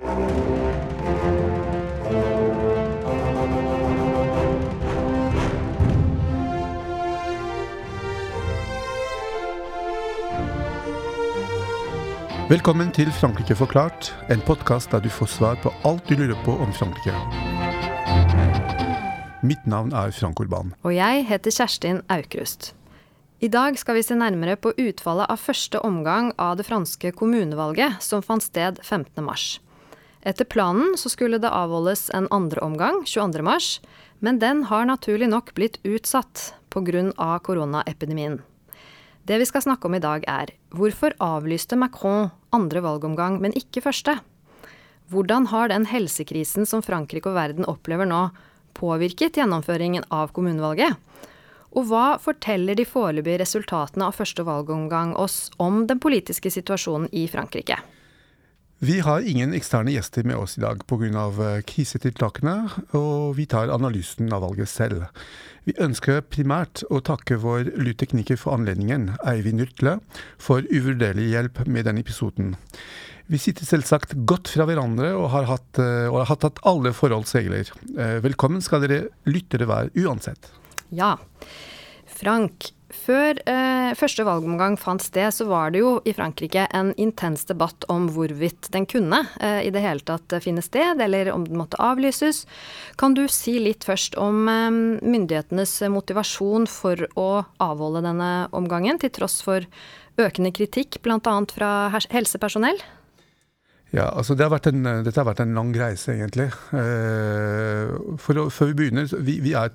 Velkommen til Frankrike forklart, en podkast der du får svar på alt du lurer på om Frankrike. Mitt navn er Frank Urban. Og jeg heter Kjerstin Aukrust. I dag skal vi se nærmere på utfallet av første omgang av det franske kommunevalget, som fant sted 15.3. Etter planen så skulle det avholdes en andre omgang 22.3, men den har naturlig nok blitt utsatt pga. koronaepidemien. Det vi skal snakke om i dag er hvorfor avlyste Macron andre valgomgang, men ikke første? Hvordan har den helsekrisen som Frankrike og verden opplever nå, påvirket gjennomføringen av kommunevalget? Og hva forteller de foreløpige resultatene av første valgomgang oss om den politiske situasjonen i Frankrike? Vi har ingen eksterne gjester med oss i dag pga. Eh, krisetiltakene, og vi tar analysen av valget selv. Vi ønsker primært å takke vår lydtekniker for anledningen, Eivind Nyrtle, for uvurderlig hjelp med denne episoden. Vi sitter selvsagt godt fra hverandre og har hatt, eh, og har hatt alle forholdsregler. Eh, velkommen skal dere lyttere være uansett. Ja. Frank, før eh, første valgomgang fant sted, så var det jo i Frankrike en intens debatt om hvorvidt den kunne eh, i det hele tatt finne sted, eller om den måtte avlyses. Kan du si litt først om eh, myndighetenes motivasjon for å avholde denne omgangen, til tross for økende kritikk bl.a. fra helsepersonell? Ja, altså det har en, Dette har vært en lang reise, egentlig. Eh, for, før vi begynner vi, vi er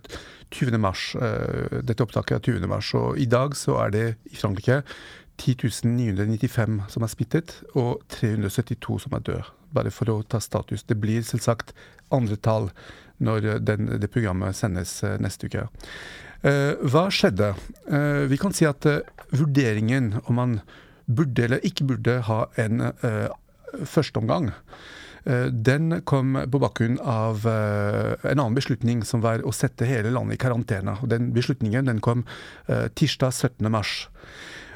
20. mars. Eh, dette opptaket er 20. mars, og i dag så er det i Frankrike 10.995 som er smittet, og 372 som er døde. Bare for å ta status. Det blir selvsagt andre tall når den, det programmet sendes eh, neste uke. Hva skjedde? Vi kan si at vurderingen om man burde eller ikke burde ha en første omgang, eh, den kom på bakgrunn av eh, en annen beslutning, som var å sette hele landet i karantene. Den beslutningen den kom eh, tirsdag 17. mars.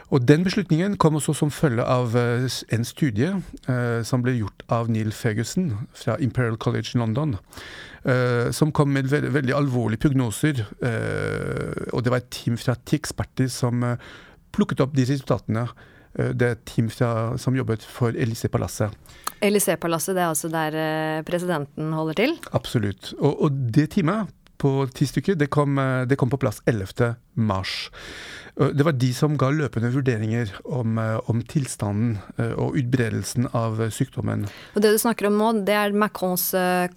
Og Den beslutningen kom også som følge av en studie eh, som ble gjort av Neil Ferguson fra Imperial College i London. Eh, som kom med veldig, veldig alvorlige prognoser. Eh, og det var et team fra ti eksperter som plukket opp de resultatene Eh, det er et team fra, som jobbet for Elysée-palasset. Elysée-palasset, det er altså der eh, presidenten holder til? Absolutt. Og, og det teamet på ti stykker, det kom, eh, det kom på plass 11. mars. Det var de som ga løpende vurderinger om, om, tilstanden og utbredelsen av sykdommen. Og Det du snakker om nå, det er Macrons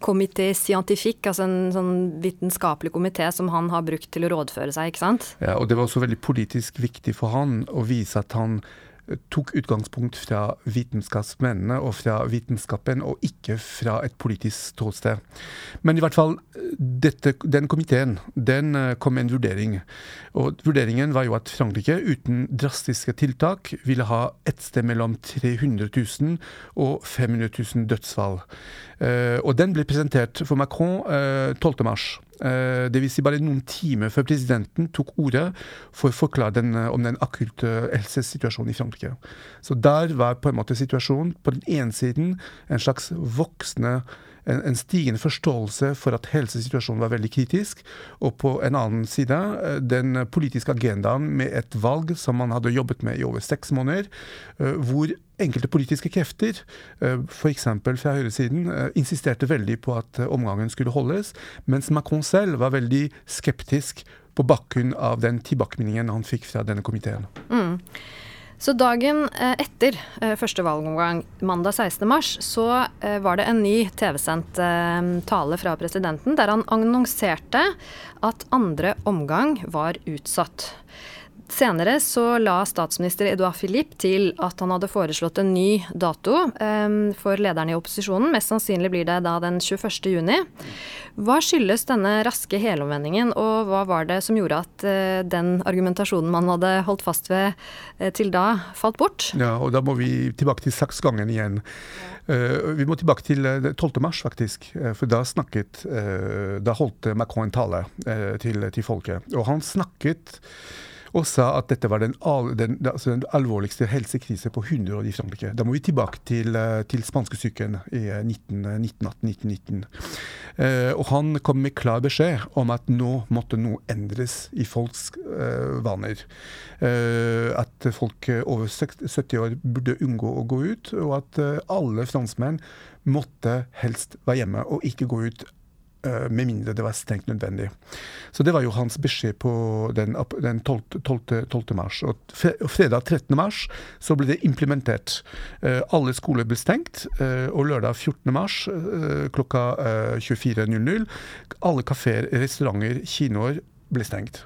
comité scientifique, altså en sånn vitenskapelig komité som han har brukt til å rådføre seg, ikke sant? Ja, og det var også veldig politisk viktig for han å vise at han tok utgangspunkt fra vitenskapsmennene og fra vitenskapen, og ikke fra et politisk ståsted. Men i hvert fall, dette, den komiteen den eh, kom med en vurdering. Og Vurderingen var jo at Frankrike uten drastiske tiltak ville ha et sted mellom 300 000 og 500 000 dødsfall. Uh, og den ble presentert for Macron uh, eh, 12.3. Uh, Dvs. Si bare noen timer før presidenten tok ordet for å forklare den, om den akutte helsesituasjonen i Frankrike. Så der var på en måte situasjonen på den ene siden en slags voksende en, en, stigende forståelse for at helsesituasjonen var veldig kritisk. Og på en annen side den politiske agendaen med et valg som man hadde jobbet med i over seks måneder, hvor enkelte politiske krefter, eh, f.eks. fra høyresiden, eh, insisterte veldig på at eh, omgangen skulle holdes, mens Macron selv var veldig skeptisk på bakgrunn av den tilbakemeldingen han fikk fra denne komiteen. Mm. Så dagen etter første valgomgang, mandag 16.3, så var det en ny TV-sendt tale fra presidenten der han annonserte at andre omgang var utsatt. Senere så la statsminister Edouard Philippe til at han hadde foreslått en ny dato um, for lederne i opposisjonen. Mest sannsynlig blir det da den 21. juni. Hva skyldes denne raske helomvendingen, og hva var det som gjorde at uh, den argumentasjonen man hadde holdt fast ved uh, til da, falt bort? Ja, og da må vi tilbake til saksgangen igjen. Uh, vi må tilbake til 12. mars, faktisk. For da snakket Da holdt Macron en tale til, til folket. Og han snakket og sa at dette var den, den, altså den alvorligste helsekrise på 100 år i Frankrike. Da må vi tilbake til, til spanskesyken i 1918-1919. Uh, og han kom med klar beskjed om at nå måtte noe endres i folks uh, vaner. Uh, at folk over 70 år burde unngå å gå ut, og at alle franskmenn måtte helst være hjemme og ikke gå ut Eh, med mindre det var strengt nødvendig. Så det var jo hans beskjed på den, den 12, 12, 12. mars. Og fredag 13. mars så ble det implementert. Eh, alle skoler ble stengt. Eh, og lørdag 14. mars klokka 24.00 alle kafeer, restauranter, kinoer ble stengt.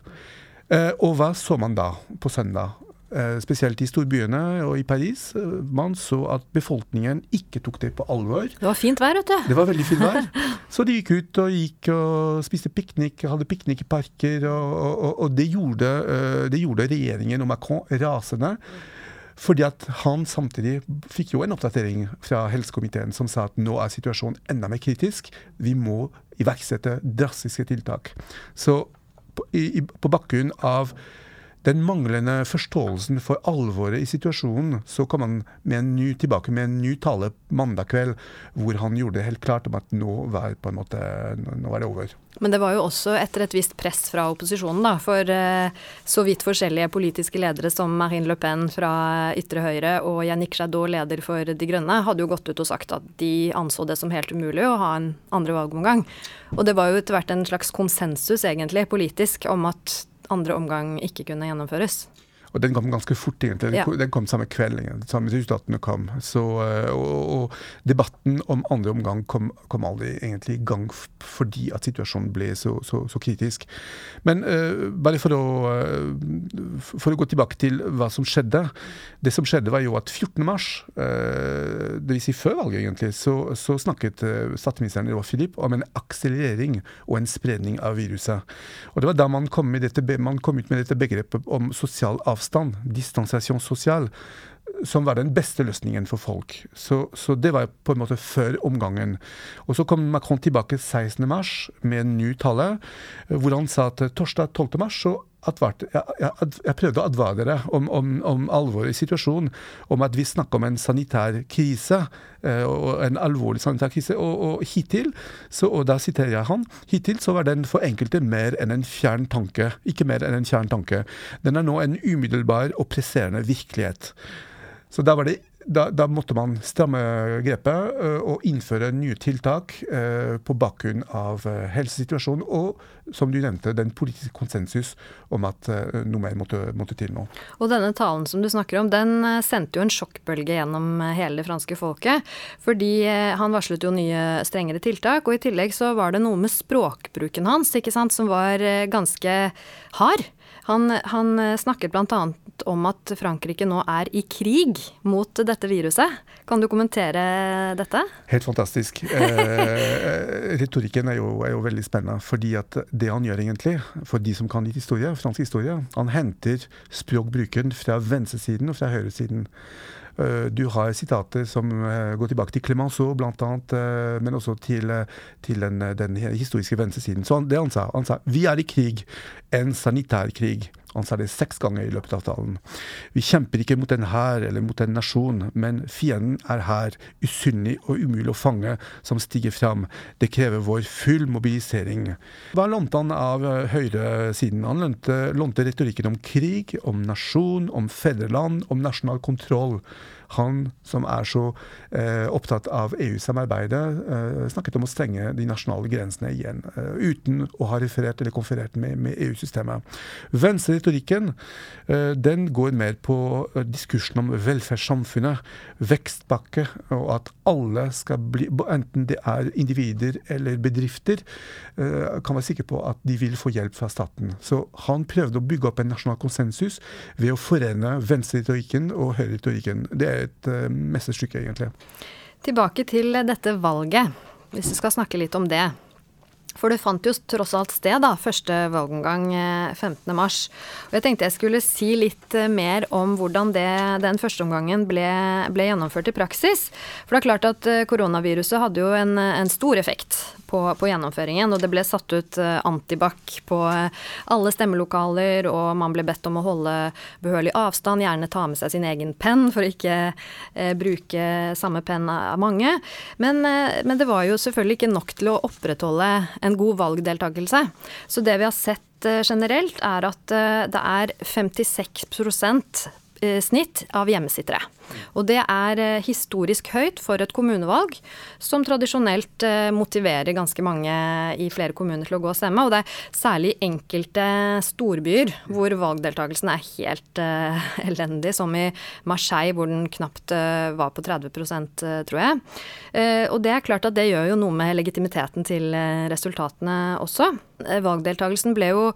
Og hva så man da på søndag? Eh, spesielt i storbyene og i Paris, eh, man så at befolkningen ikke tok det på alvor. Det var fint vær, vet du. Det var veldig fint vær. Så de gikk ut og gikk og spiste piknik, hadde piknik i parker, og, og, og det, gjorde, eh, det, gjorde, regjeringen og Macron rasende. Fordi at han samtidig fikk jo en oppdatering fra helsekomiteen som sa at nå er situasjonen enda mer kritisk. Vi må iverksette drastiske tiltak. Så på, i, på bakgrunn av den manglende forståelsen for alvoret i situasjonen, så kom han ny, tilbake med en ny tale mandag kveld, hvor han gjorde det helt klart om at nå var, måte, nå var det over. Men det var jo også etter et visst press fra opposisjonen, da. For eh, så vidt forskjellige politiske ledere som Marine Le Pen fra ytre høyre og Yannick Jadot, leder for De Grønne, hadde jo gått ut og sagt at de anså det som helt umulig å ha en andre valgomgang. Og det var jo etter hvert en slags konsensus, egentlig, politisk, om at andre omgang ikke kunne gjennomføres. Og den kom ganske fort, egentlig. Den, ja. den kom samme kveld. Samme resultatene kom. Så, eh, og, og, debatten om andre omgang kom, kom, aldri egentlig i gang fordi at situasjonen ble så, så, så kritisk. Men uh, bare for å, uh, for å, gå tilbake til hva som skjedde. Det som skjedde, var jo at 14. mars, uh, dvs. Si før valget, egentlig, så, så snakket uh, statsministeren Roar Filip om en akselerering og en spredning av viruset. Og det var da man kom, dette, man kom ut med dette begrepet om sosial avstand avstand, distansasjon sosial, som var den beste løsningen for folk. Så, så, det var på en måte før omgangen. Og så kom Macron tilbake 16.3 med en ny tale, hvor han sa at torsdag 12.3 så advarte, jeg, jeg, prøvde å advare dere om, om, om alvoret i situasjonen, om at vi snakker om en sanitær krise, eh, og en alvorlig sanitær krise. Og, og hittil, så, og da siterer jeg han, hittil så var den for enkelte mer enn en fjern tanke. Ikke mer enn en fjern tanke. Den er nå en umiddelbar og presserende virkelighet. Så da var det da, da, måtte man stramme grepet uh, og innføre nye tiltak uh, på bakgrunn av uh, helsesituasjonen og, som du nevnte, den politiske konsensus om at noe mer måtte, måtte, til nå. Og denne talen som du snakker om, den sendte jo en sjokkbølge gjennom hele det franske folket. Fordi han varslet jo nye strengere tiltak, og i tillegg så var det noe med språkbruken hans ikke sant, som var ganske hard. Han, han snakket bl.a. om at Frankrike nå er i krig mot dette viruset. Kan du kommentere dette? Helt fantastisk. Eh, retorikken er jo, er jo, veldig spennende. fordi at det han gjør egentlig, for de som kan historie, fransk historie, han henter språkbruken fra venstresiden og fra høyresiden. Eh, du har sitater som eh, går tilbake til Clemenceau bl.a., eh, men også til, til den, den, historiske venstresiden. Så det han sa, han sa vi er i krig, en sanitærkrig. Han sa det seks ganger i løpet av talen. Vi kjemper ikke mot en hær eller mot en nasjon, men fienden er her, usynlig og umulig å fange, som stiger fram. Det krever vår full mobilisering. Hva lånte han av høyresiden? Han lånte, lånte retorikken om krig, om nasjon, om fedreland, om nasjonal kontroll. Han som er så eh, opptatt av EU-samarbeidet, eh, snakket om å stenge de nasjonale grensene igjen, eh, uten å ha referert eller konferert med, med EU-systemet. Venstreretorikken eh, den går mer på eh, diskursen om velferdssamfunnet, vekstpakke, og at alle skal bli, enten det er individer eller bedrifter, kan være sikre på at de vil få hjelp fra staten. Så han prøvde å bygge opp en nasjonal konsensus ved å forene venstreretorikken og høyreretorikken. Det er et uh, mesterstykke, egentlig. Tilbake til dette valget, hvis vi skal snakke litt om det. For det fant jo tross alt sted, da, første valgomgang 15.3. Eh, og jeg tenkte jeg skulle si litt eh, mer om hvordan det, den førsteomgangen ble, ble gjennomført i praksis. For det er klart at eh, koronaviruset hadde jo en, en stor effekt på, på, gjennomføringen. Og det ble satt ut antibac på alle stemmelokaler, og man ble bedt om å holde behørig avstand, gjerne ta med seg sin egen penn for å ikke eh, bruke samme penn av mange. Men, eh, men det var jo selvfølgelig ikke nok til å opprettholde en god valgdeltakelse. Så det vi har sett eh, generelt, er at eh, det er 56% snitt av hjemmesittere. Og det er eh, historisk høyt for et kommunevalg, som tradisjonelt eh, motiverer ganske mange i flere kommuner til å gå og stemme. Og det er særlig enkelte storbyer hvor valgdeltakelsen er helt uh, elendig, som i Marseille hvor den knapt uh, var på 30 uh, tror jeg. Og det er klart at det gjør jo noe med legitimiteten til resultatene også. Valgdeltakelsen ble jo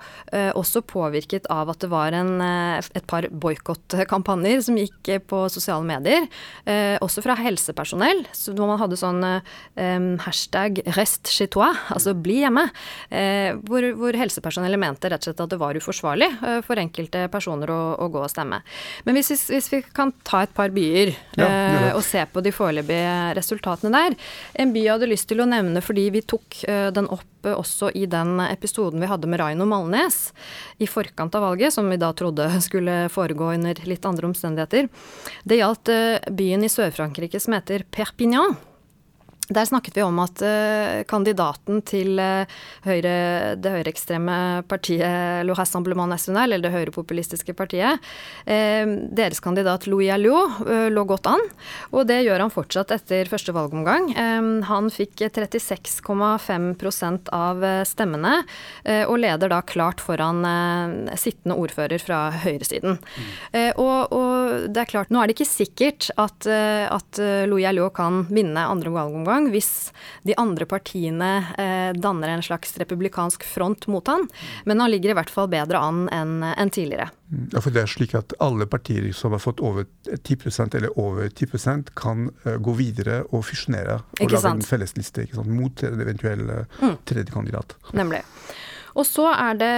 også påvirket av at det var en, et par boikottkampanjer som gikk på sosiale sosiale medier, eh, også fra helsepersonell, så hvor man hadde sånn eh, hashtag 'rest chez toi', altså 'bli hjemme', eh, hvor, hvor, helsepersonellet mente rett og slett at det var uforsvarlig eh, for enkelte personer å, å, gå og stemme. Men hvis, hvis, vi kan ta et par byer ja, eh, og se på de foreløpige resultatene der En by jeg hadde lyst til å nevne fordi vi tok eh, den opp også i den episoden vi hadde med Raino Malnes i forkant av valget, som vi da trodde skulle foregå under litt andre omstendigheter. Det gjaldt eh, byen i Sør-Frankrike som heter Perpignan. Der snakket vi om at uh, kandidaten til uh, høyre, det høyreekstreme partiet Le Rassemblement National, eller det høyrepopulistiske partiet, uh, deres kandidat Louis Alliot lå godt an. Og det gjør han fortsatt etter første valgomgang. han fikk 36,5% av stemmene, og leder da klart foran sittende ordfører fra høyresiden. Mm. Og, og, det er klart, nå er det ikke sikkert at, at Louis Alliot kan vinne andre valgomgang gang hvis de andre partiene eh, danner en slags republikansk front mot han. Men han ligger i hvert fall bedre an enn en tidligere. Ja, for det er slik at Alle partier som har fått over 10% eller over 10% kan uh, gå videre og fusjonere og lage en fellesliste mot en eventuell uh, tredje kandidat. Nemlig. Og så er det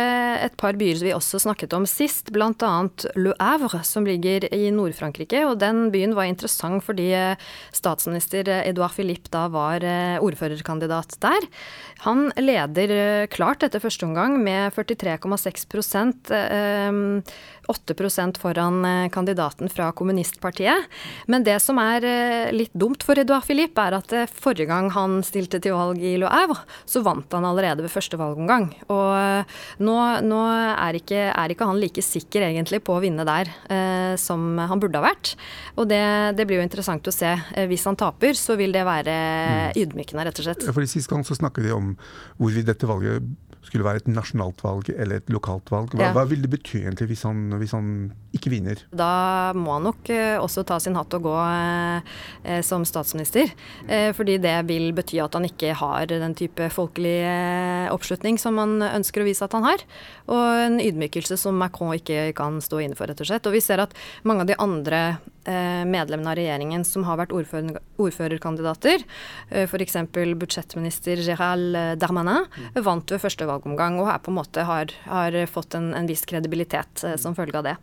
et par byer som vi også snakket om sist, bl.a. Le Havre, som ligger i Nord-Frankrike. Og den byen var interessant fordi eh, statsminister Edouard Philippe da var eh, ordførerkandidat der. Han leder eh, klart etter første omgang med 43,6 8% foran kandidaten fra kommunistpartiet. Men det som er litt dumt for Edouard Philippe, er at forrige gang han stilte til valg i Le Havre, så vant han allerede ved første valgomgang. Og eh, nå, nå er, ikke, er, ikke, han like sikker egentlig på å vinne der eh, som han burde ha vært. Og det, det, blir jo interessant å se. Eh, hvis han taper, så vil det være mm. ydmykende, rett og slett. For Sist gang så snakket de om hvorvidt dette valget skulle være et nasjonalt valg eller et lokalt valg. Hva, ja. hva vil det bety egentlig hvis han, hvis han, ikke vinner? Da må han nok uh, også ta sin hatt og gå eh, som statsminister. Eh, fordi det vil bety at han ikke har den type folkelig oppslutning som han ønsker å vise at han har. Og en ydmykelse som Macron ikke kan stå inne for, rett og slett. Og vi ser at mange av de andre Eh, medlemmene av regjeringen som har vært ordfører, ordførerkandidater, eh, f.eks. budsjettminister Gérald eh, Darmanin, mm. vant ved første valgomgang og her på en måte har, har fått en, en, viss kredibilitet som følge av det.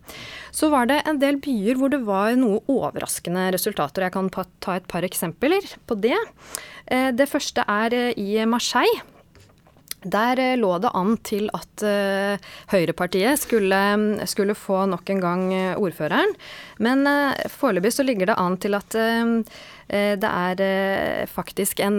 Så var det en del byer hvor det var noe overraskende resultater. Jeg kan ta et par eksempler på det. Det første er i Marseille. Der eh, lå det an til at uh, høyrepartiet skulle, skulle, få nok en gang uh, ordføreren. Men uh, foreløpig så ligger det an til at det er faktisk en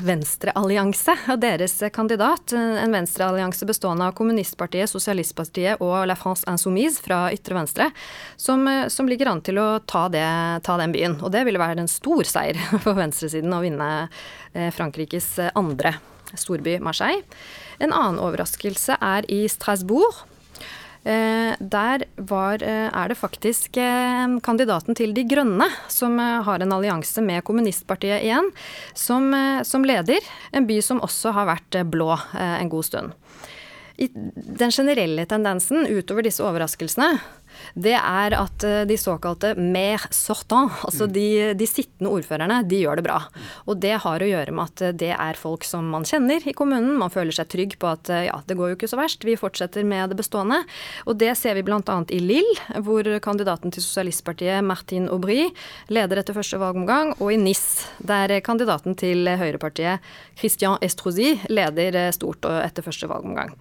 venstreallianse av deres kandidat. En venstreallianse bestående av Kommunistpartiet, Sosialistpartiet og La France Insoumise fra ytre venstre, som, som ligger an til å ta, det, ta, den byen. Og det ville være en stor seier for venstresiden å vinne Frankrikes andre storby Marseille. En annen overraskelse er i Strasbourg. Eh, der var, eh, er det faktisk eh, kandidaten til De grønne, som har en allianse med kommunistpartiet igjen, som, som leder. En by som også har vært blå en god stund. I den generelle tendensen utover disse overraskelsene, det er at eh, de såkalte mer sortant, altså de, de, sittende ordførerne, de gjør det bra. Og det har å gjøre med at det er folk som man kjenner i kommunen. Man føler seg trygg på at ja, det går jo ikke så verst, vi fortsetter med det bestående. Og det ser vi bl.a. i Lille, hvor kandidaten til Sosialistpartiet, Martin Aubry, leder etter første valgomgang, og i NIS, der kandidaten til høyrepartiet, Christian Estrosi, leder stort etter første valgomgang.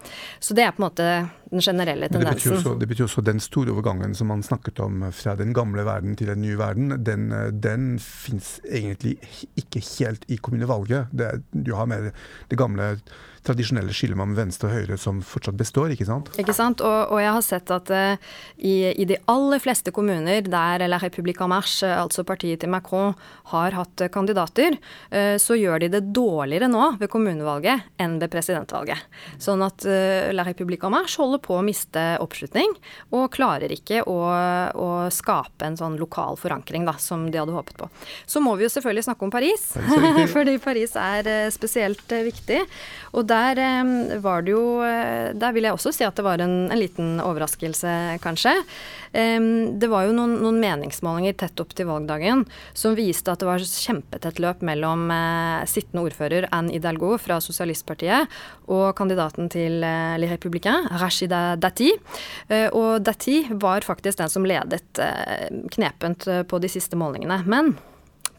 Så det er på en måte den generelle tendensen. Det betyr, også, det betyr også den store overgangen som man snakket om fra den gamle verden til den nye verden. Den, den fins egentlig ikke helt i kommunevalget. Det, du har mer det gamle tradisjonelle skillet mellom venstre og høyre som fortsatt består, ikke sant? Ikke sant, og, og jeg har sett at uh, i, i, de aller fleste kommuner der La République en Marche, altså partiet til Macron, har hatt uh, kandidater, uh, så gjør de det dårligere nå ved kommunevalget enn ved presidentvalget. Sånn at La République en Marche holder på å miste oppslutning, og klarer ikke å, å skape en sånn lokal forankring da, som de hadde håpet på. Så må vi jo selvfølgelig snakke om Paris, fordi Paris er spesielt viktig. Og der eh, var det jo eh, Der vil jeg også si at det var en, en liten overraskelse, kanskje. Det var jo noen, noen, meningsmålinger tett opp til valgdagen som viste at det var kjempetett løp mellom eh, sittende ordfører Anne Hidalgo fra Sosialistpartiet og kandidaten til Les Républicains, Rashida Dati. Og Dati var faktisk den som ledet knepent på de siste målingene. Men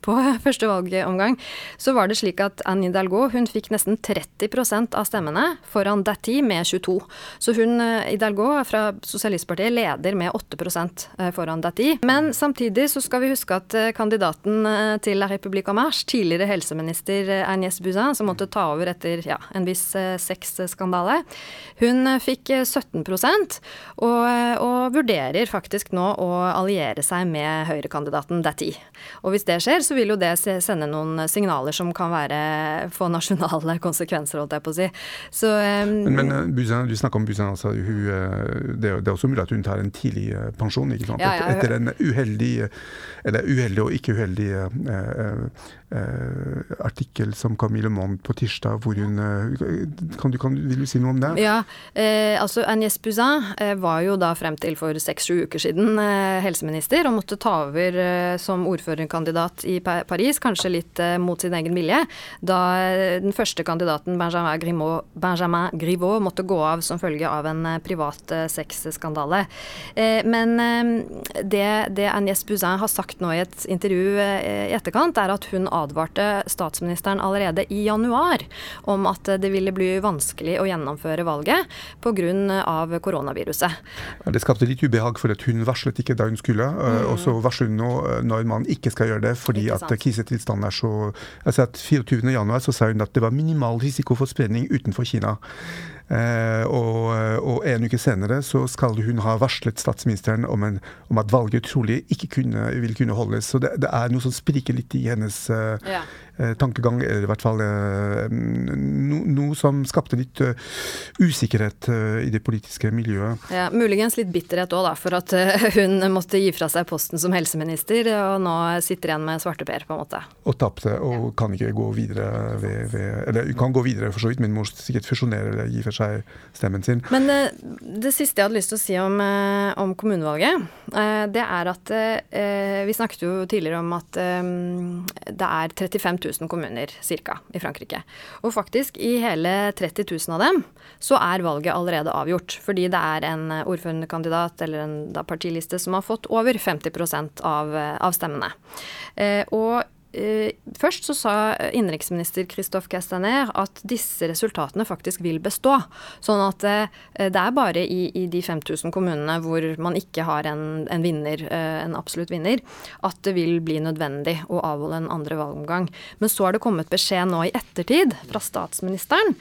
på første valgomgang, så var det slik at Anne Hidalgo hun fikk nesten 30% av stemmene foran Dati med 22. Så hun eh, Hidalgo fra Sosialistpartiet leder med 8 eh, foran Dati. Men samtidig så skal vi huske at eh, kandidaten til La République en Marche, tidligere helseminister Agnès Buzyn, som måtte ta over etter ja, en viss sexskandale, hun fikk 17 og, og vurderer faktisk nå å alliere seg med høyrekandidaten Dati. Og hvis det skjer, så vil jo det sende noen signaler som kan være få nasjonale konsekvenser, holdt jeg på å si. Så, um, men, men Buzan, du snakker om Buzan, altså, hun, eh, det, er, også mulig at hun tar en tidlig eh, pensjon ikke sant? Ja, ja, etter en uheldig, eller uheldig og ikke uheldig uh, uh, artikkel som kom i Le Monde på tirsdag, hvor hun kan du, kan, Vil du si noe om det? Ja, eh, altså Agnès Buzyn var jo da frem til for seks-sju uker siden helseminister og måtte ta over som ordførerkandidat i Paris, kanskje litt eh, mot sin egen vilje, da eh, den første kandidaten, Benjamin Grimaud, Benjamin Griveaux, måtte gå av som følge av en eh, privat sexskandale. Men det, det Agnès Buzyn har sagt nå i et intervju i etterkant, er at hun advarte statsministeren allerede i januar om at det ville bli vanskelig å gjennomføre valget pga. koronaviruset. Det skapte litt ubehag, for at hun varslet ikke da hun skulle. Mm. Og så varsler hun nå når man ikke skal gjøre det. fordi at krisetilstanden er så altså at 24.1 så sa hun at det var minimal risiko for spredning utenfor Kina. Eh, og, og, en uke senere så skal hun ha varslet statsministeren om, en, om at valget trolig ikke kunne, vil kunne holdes. Så det, det, er noe som spriker litt i hennes eh, ja. eh, tankegang, eller i hvert fall no, noe som skapte litt usikkerhet i det politiske miljøet. Ja, Muligens litt bitterhet òg, for at hun måtte gi fra seg posten som helseminister, og nå sitter igjen med svarteper, på en måte. Og tapte, og ja. kan ikke gå videre ved, ved Eller kan gå videre for så vidt, men må sikkert fusjonere eller gi fra seg stemmen sin. Men uh, det siste jeg hadde lyst til å si om, uh, om kommunevalget, uh, det er at vi snakket jo tidligere om at det er 35 000 kommuner ca. i Frankrike. Og faktisk, i hele 30 000 av dem så er valget allerede avgjort. Fordi det er en ordførerkandidat eller en partiliste som har fått over 50 av, av stemmene. og Eh, først så sa innenriksminister Christophe Castaner at disse resultatene faktisk vil bestå. Sånn at eh, det er bare i, i de 5000 kommunene hvor man ikke har en, en, vinner, eh, en absolutt vinner, at det vil bli nødvendig å avholde en andre valgomgang. Men så har det kommet beskjed nå i ettertid fra statsministeren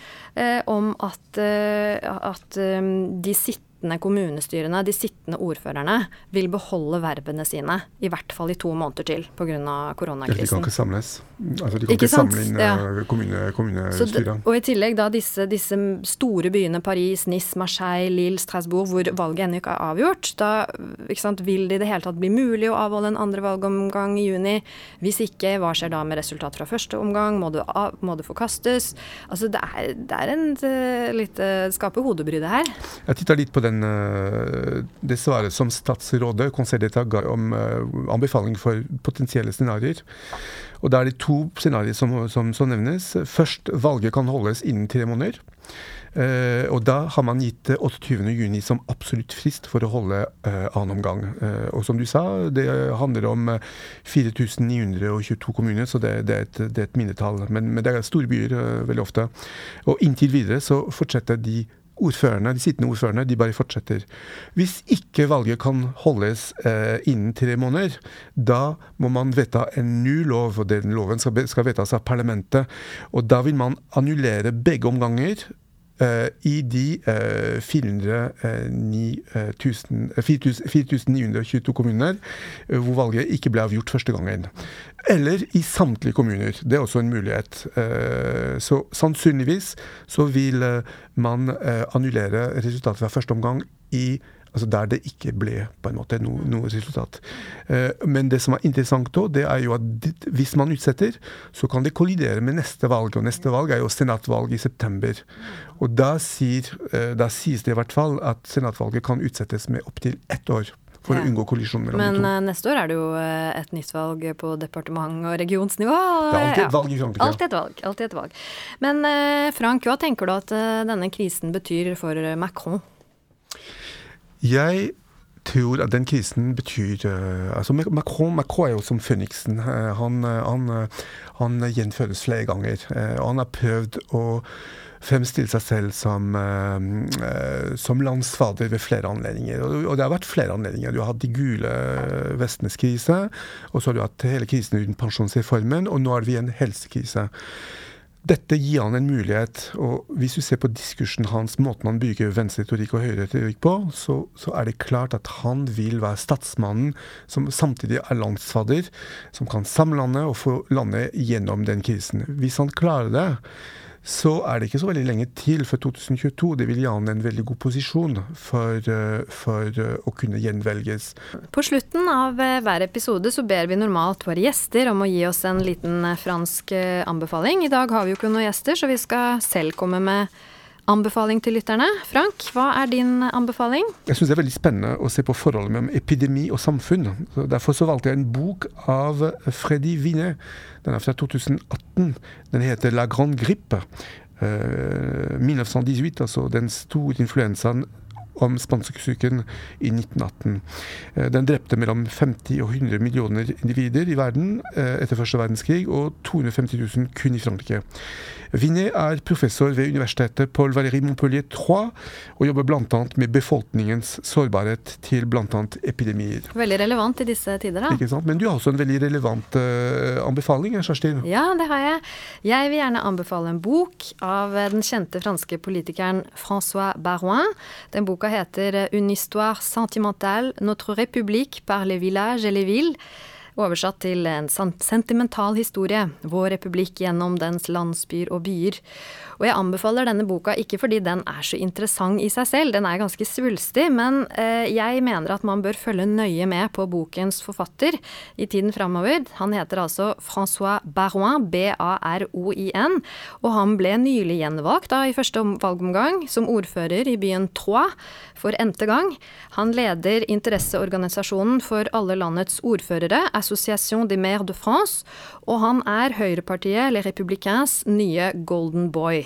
om at, at de sitter sittende kommunestyrene, de sittende ordførerne, vil beholde verbene sine. I hvert fall i to måneder til pga. koronakrisen. De kan ikke samles. Altså, de kan ikke, ikke samle inn ja. Eh, kommune, kommunestyrene. Og i tillegg da disse, disse, store byene Paris, Nice, Marseille, Lille, Strasbourg, hvor valget ennå ikke er avgjort, da sant, vil det i det hele tatt bli mulig å avholde en andre valgomgang i juni. Hvis ikke, hva skjer da med resultat fra første omgang? Må det, av, må det forkastes? Altså det er, det er en eh, litt skaper hodebry, det her. Jeg titta litt på den den, det svaret som statsrådet, Conseil ga om anbefaling for potensielle scenarioer. Og da er det to scenarioer som, som, som, nevnes. Først, valget kan holdes innen tre måneder. Uh, og da har man gitt 28.6 som absolutt frist for å holde uh, annen omgang. Uh, og som du sa, det handler om 4922 kommuner, så det, det, er, et, det er, et, minnetall. Men, men, det er store byer veldig ofte. Og inntil videre så fortsetter de ordførerne, de sittende ordførerne de bare fortsetter. Hvis ikke valget kan holdes eh, innen tre måneder, da må man vedta en ny lov, og den loven skal, skal vedtas av parlamentet. Og da vil man annullere begge omganger i de uh, 4922 kommuner uh, hvor valget ikke ble avgjort første gangen. Eller i samtlige kommuner. Det er også en mulighet. Så sannsynligvis så vil man annullere resultatet fra første omgang i Altså der det ikke ble på en måte noe, noe resultat. Eh, men det som er interessant da, det er jo at hvis man utsetter, så kan det kollidere med neste valg. Og neste valg er jo senatvalg i september. Og da, sier, eh, da sies det i hvert fall at senatvalget kan utsettes med opptil ett år. For ja. å unngå kollisjon mellom Men, de to. Men uh, neste år er det jo uh, et nytt valg på departement- og regionsnivå. Det er alltid et valg i Frankrike. Alltid et valg. Alltid et valg. Men uh, Frank, hva tenker du at denne krisen betyr for Macron? Jeg tror at den krisen betyr uh, altså Macron, Macron, er jo som føniksen. Uh, han, uh, han, han, gjenføles flere ganger. han har prøvd å fremstille seg selv som, som landsfader ved flere anledninger. Og, det har vært flere anledninger. Du har hatt de gule vestenes krise, og så har du hatt hele krisen uten pensjonsreformen, og nå er vi i en helsekrise. Dette gir han en mulighet, og hvis du ser på diskursen hans, måten han bygger venstreretorikk og høyreretorikk på, så, så, er det klart at han vil være statsmannen som samtidig er landsfader, som kan samlande og få landet gjennom den krisen. Hvis han klarer det, så er det ikke så veldig lenge til for 2022. Det vil gi han en veldig god posisjon for, eh, for, eh, å kunne gjenvelges. På slutten av eh, hver episode så ber vi normalt våre gjester om å gi oss en liten fransk anbefaling. I dag har vi jo ikke noen gjester, så vi skal selv komme med anbefaling til lytterne. Frank, hva er din anbefaling? Jeg syns det er veldig spennende å se på forholdet mellom epidemi og samfunn. Derfor så valgte jeg en bok av Freddy Winne. den er fra 2018. Den heter La Grande Grippe. Uh, eh, 1918, altså den store influensaen om spanskesyken i 1918. Eh, den drepte mellom 50 og 100 millioner individer i verden eh, etter første verdenskrig, og 250 000 kun i Frankrike. Vinet er professor ved universitetet Paul Valéry Montpellier 3 og jobber bl.a. med befolkningens sårbarhet til bl.a. epidemier. Veldig relevant i disse tider, da. Ikke sant? Men du har også en veldig relevant uh, anbefaling, Kjerstin? Ja, det har jeg. Jeg vil gjerne anbefale en bok av den kjente franske politikeren Francois Barouin. Den boka heter Une histoire sentimentale, notre république par les villages et les villes. Oversatt til en sentimental historie, vår republikk gjennom dens landsbyer og byer. Og jeg anbefaler denne boka ikke fordi den er så interessant i seg selv, den er ganske svulstig, men eh, jeg mener at man bør følge nøye med på bokens forfatter i tiden framover. Han heter altså Francois Barouin, B-A-R-O-I-N, og han ble nylig gjenvalgt da i første valgomgang som ordfører i byen Troyes for n-te gang. Han leder interesseorganisasjonen for alle landets ordførere, Association des Maires de France, og han er høyrepartiet Les Républicains nye golden boy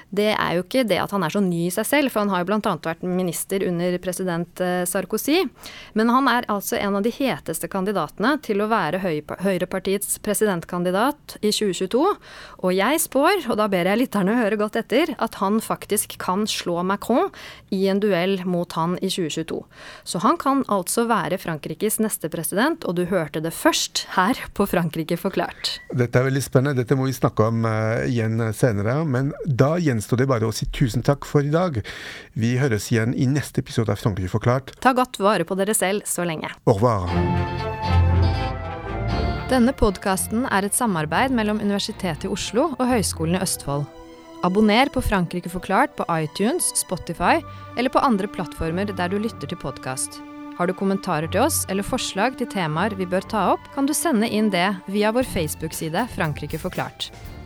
det er jo ikke det at han er så ny i seg selv, for han har jo bl.a. vært minister under president eh, Sarkozy. Men han er altså en av de heteste kandidatene til å være Høyrepartiets presidentkandidat i 2022. Og jeg spår, og da ber jeg lytterne høre godt etter, at han faktisk kan slå Macron i en duell mot han i 2022. Så han kan altså være Frankrikes neste president, og du hørte det først her på Frankrike forklart. Dette er veldig spennende, dette må vi snakke om uh, igjen senere. Men da gjenstår gjenstår det bare å si tusen takk for i dag. Vi høres igjen i neste episode av Frankrike forklart. Ta godt vare på dere selv så lenge. Au revoir. Denne podkasten er et samarbeid mellom Universitetet i Oslo og Høgskolen i Østfold. Abonner på Frankrike forklart på iTunes, Spotify eller på andre plattformer der du lytter til podkast. Har du kommentarer til oss eller forslag til temaer vi bør ta opp, kan du sende inn det via vår Facebook-side Frankrike forklart.